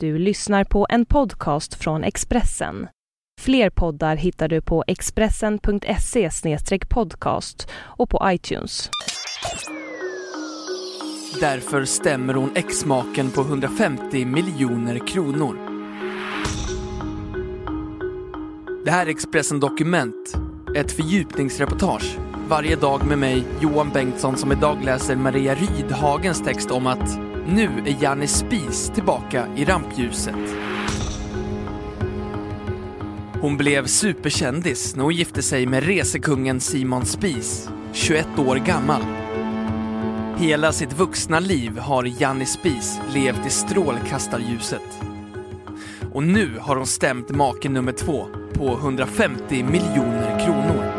Du lyssnar på en podcast från Expressen. Fler poddar hittar du på expressen.se podcast och på iTunes. Därför stämmer hon exmaken på 150 miljoner kronor. Det här är Expressen Dokument, ett fördjupningsreportage varje dag med mig, Johan Bengtsson, som idag läser Maria Rydhagens text om att nu är Janne Spis tillbaka i rampljuset. Hon blev superkändis när hon gifte sig med resekungen Simon Spis, 21 år gammal. Hela sitt vuxna liv har Janne Spis levt i strålkastarljuset. Och nu har hon stämt maken nummer två på 150 miljoner kronor.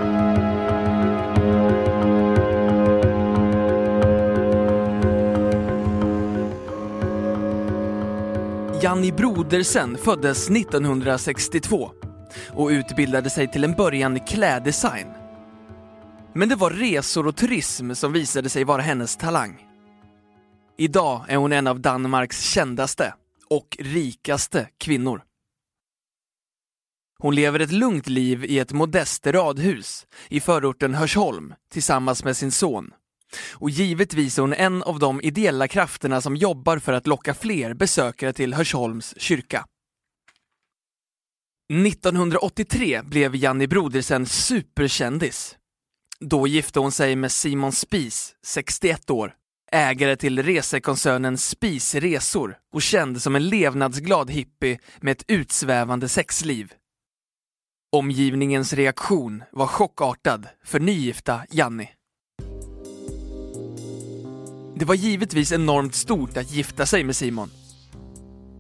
Janni Brodersen föddes 1962 och utbildade sig till en början i kläddesign. Men det var resor och turism som visade sig vara hennes talang. Idag är hon en av Danmarks kändaste och rikaste kvinnor. Hon lever ett lugnt liv i ett modest radhus i förorten Hörsholm tillsammans med sin son. Och givetvis är hon en av de ideella krafterna som jobbar för att locka fler besökare till Hörsholms kyrka. 1983 blev Janni Brodersen superkändis. Då gifte hon sig med Simon Spies, 61 år, ägare till resekoncernen Spies Resor och känd som en levnadsglad hippie med ett utsvävande sexliv. Omgivningens reaktion var chockartad för nygifta Janni. Det var givetvis enormt stort att gifta sig med Simon.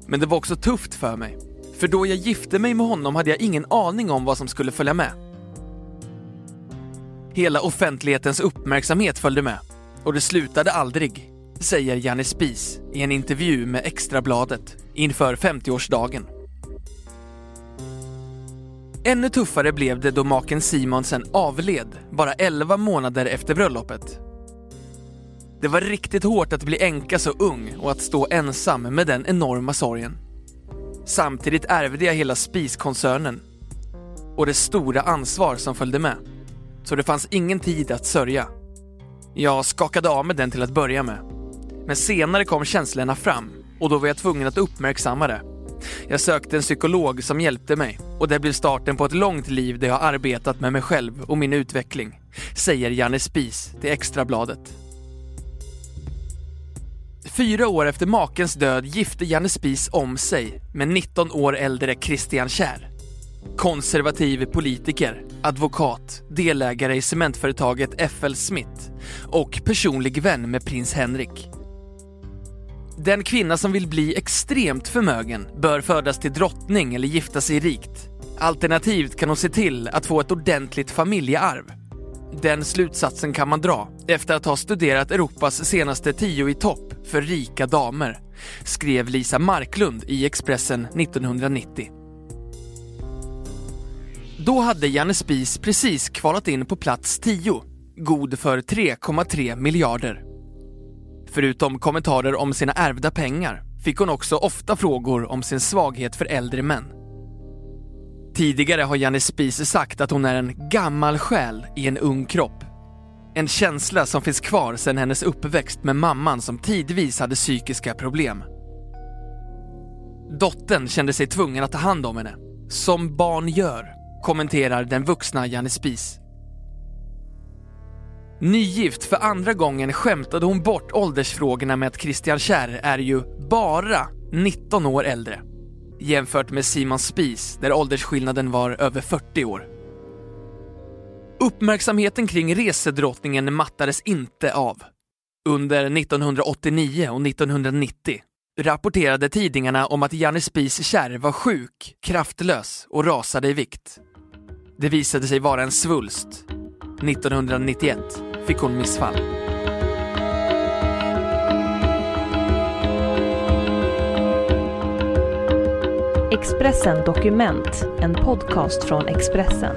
Men det var också tufft för mig. För då jag gifte mig med honom hade jag ingen aning om vad som skulle följa med. Hela offentlighetens uppmärksamhet följde med och det slutade aldrig, säger Janne Spies i en intervju med Extrabladet inför 50-årsdagen. Ännu tuffare blev det då maken Simon sen avled, bara 11 månader efter bröllopet. Det var riktigt hårt att bli änka så ung och att stå ensam med den enorma sorgen. Samtidigt ärvde jag hela spiskoncernen och det stora ansvar som följde med. Så det fanns ingen tid att sörja. Jag skakade av mig den till att börja med. Men senare kom känslorna fram och då var jag tvungen att uppmärksamma det. Jag sökte en psykolog som hjälpte mig och det blev starten på ett långt liv där jag arbetat med mig själv och min utveckling, säger Janne Spis till Extrabladet. Fyra år efter makens död gifte Janne Spis om sig med 19 år äldre Christian Kjär. Konservativ politiker, advokat, delägare i cementföretaget FL Smith och personlig vän med prins Henrik. Den kvinna som vill bli extremt förmögen bör födas till drottning eller gifta sig rikt. Alternativt kan hon se till att få ett ordentligt familjearv. Den slutsatsen kan man dra efter att ha studerat Europas senaste tio i topp för rika damer, skrev Lisa Marklund i Expressen 1990. Då hade Janne Spies precis kvalat in på plats 10, god för 3,3 miljarder. Förutom kommentarer om sina ärvda pengar fick hon också ofta frågor om sin svaghet för äldre män. Tidigare har Janne Spies sagt att hon är en gammal själ i en ung kropp. En känsla som finns kvar sedan hennes uppväxt med mamman som tidvis hade psykiska problem. Dottern kände sig tvungen att ta hand om henne, som barn gör, kommenterar den vuxna Janne Spies. Nygift för andra gången skämtade hon bort åldersfrågorna med att Christian Kärr är ju bara 19 år äldre jämfört med Simon Spies där åldersskillnaden var över 40 år. Uppmärksamheten kring resedrottningen mattades inte av. Under 1989 och 1990 rapporterade tidningarna om att Janne Spies kärr var sjuk, kraftlös och rasade i vikt. Det visade sig vara en svulst. 1991 fick hon missfall. Expressen Dokument, en podcast från Expressen.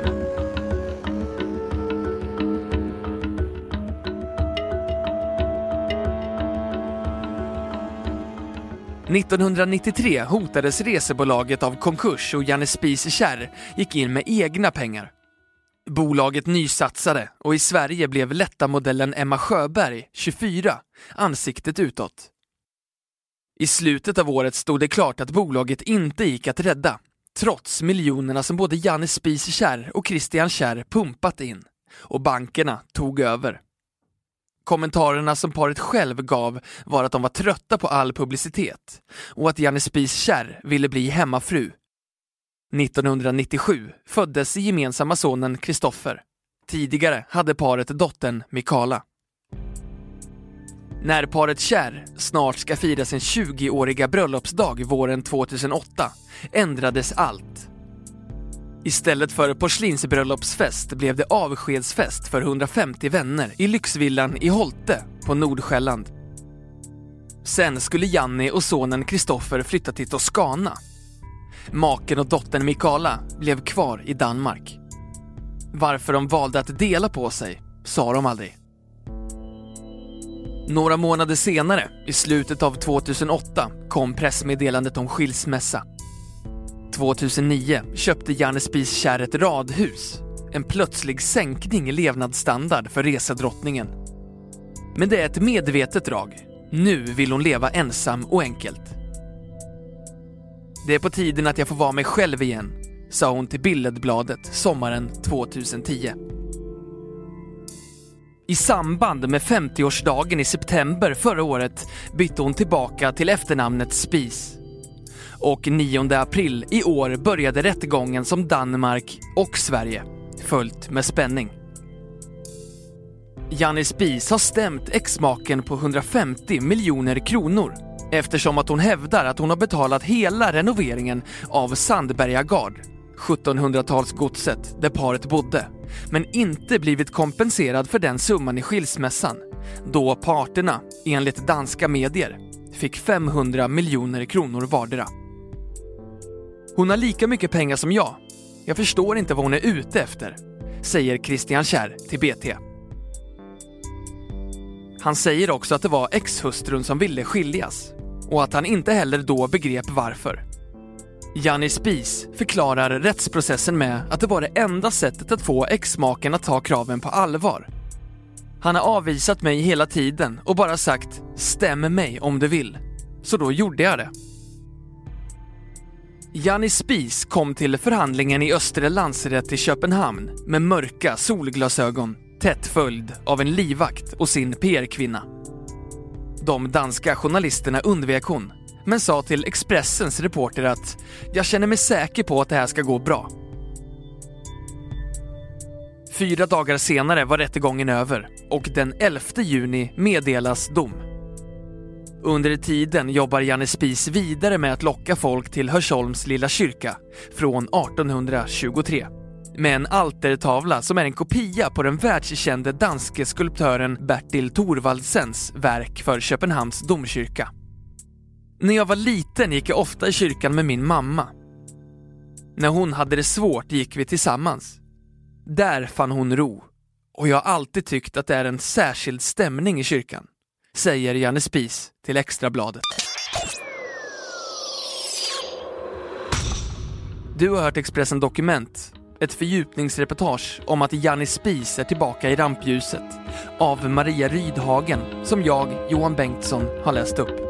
1993 hotades resebolaget av konkurs och Janne Spies Kärr gick in med egna pengar. Bolaget nysatsade och i Sverige blev lätta modellen Emma Sjöberg, 24, ansiktet utåt. I slutet av året stod det klart att bolaget inte gick att rädda, trots miljonerna som både Janne Spies Kärr och Christian Kärr pumpat in. Och bankerna tog över. Kommentarerna som paret själv gav var att de var trötta på all publicitet och att Janne Spies Kärr ville bli hemmafru. 1997 föddes gemensamma sonen Kristoffer. Tidigare hade paret dottern Mikala. När paret Kärr snart ska fira sin 20-åriga bröllopsdag våren 2008 ändrades allt. Istället för porslinsbröllopsfest blev det avskedsfest för 150 vänner i lyxvillan i Holte på Nordsjälland. Sen skulle Janni och sonen Kristoffer flytta till Toscana. Maken och dottern Mikala blev kvar i Danmark. Varför de valde att dela på sig sa de aldrig. Några månader senare, i slutet av 2008, kom pressmeddelandet om skilsmässa. 2009 köpte Janne Spies Kärr ett radhus. En plötslig sänkning i levnadsstandard för resedrottningen. Men det är ett medvetet drag. Nu vill hon leva ensam och enkelt. Det är på tiden att jag får vara mig själv igen, sa hon till Billedbladet sommaren 2010. I samband med 50-årsdagen i september förra året bytte hon tillbaka till efternamnet Spies. Och 9 april i år började rättegången som Danmark och Sverige följt med spänning. Janni Spies har stämt exmaken på 150 miljoner kronor eftersom att hon hävdar att hon har betalat hela renoveringen av Sandberga Gard, 1700-talsgodset där paret bodde, men inte blivit kompenserad för den summan i skilsmässan, då parterna, enligt danska medier, fick 500 miljoner kronor vardera. Hon har lika mycket pengar som jag. Jag förstår inte vad hon är ute efter, säger Christian Kjär till BT. Han säger också att det var exhustrun som ville skiljas och att han inte heller då begrep varför. Janni Spies förklarar rättsprocessen med att det var det enda sättet att få exmaken att ta kraven på allvar. Han har avvisat mig hela tiden och bara sagt “stäm mig om du vill”. Så då gjorde jag det. Janni Spies kom till förhandlingen i Östre landsrätt i Köpenhamn med mörka solglasögon, tätt följd av en livvakt och sin PR-kvinna. De danska journalisterna undvek hon, men sa till Expressens reporter att “jag känner mig säker på att det här ska gå bra”. Fyra dagar senare var rättegången över och den 11 juni meddelas dom. Under tiden jobbar Janne Spies vidare med att locka folk till Hörsholms lilla kyrka från 1823 med en altertavla som är en kopia på den världskände danske skulptören Bertil Thorvaldsens verk för Köpenhamns domkyrka. När jag var liten gick jag ofta i kyrkan med min mamma. När hon hade det svårt gick vi tillsammans. Där fann hon ro och jag har alltid tyckt att det är en särskild stämning i kyrkan säger Janne Spis till Extrabladet. Du har hört Expressen Dokument, ett fördjupningsreportage om att Janne Spis är tillbaka i rampljuset av Maria Rydhagen som jag, Johan Bengtsson, har läst upp.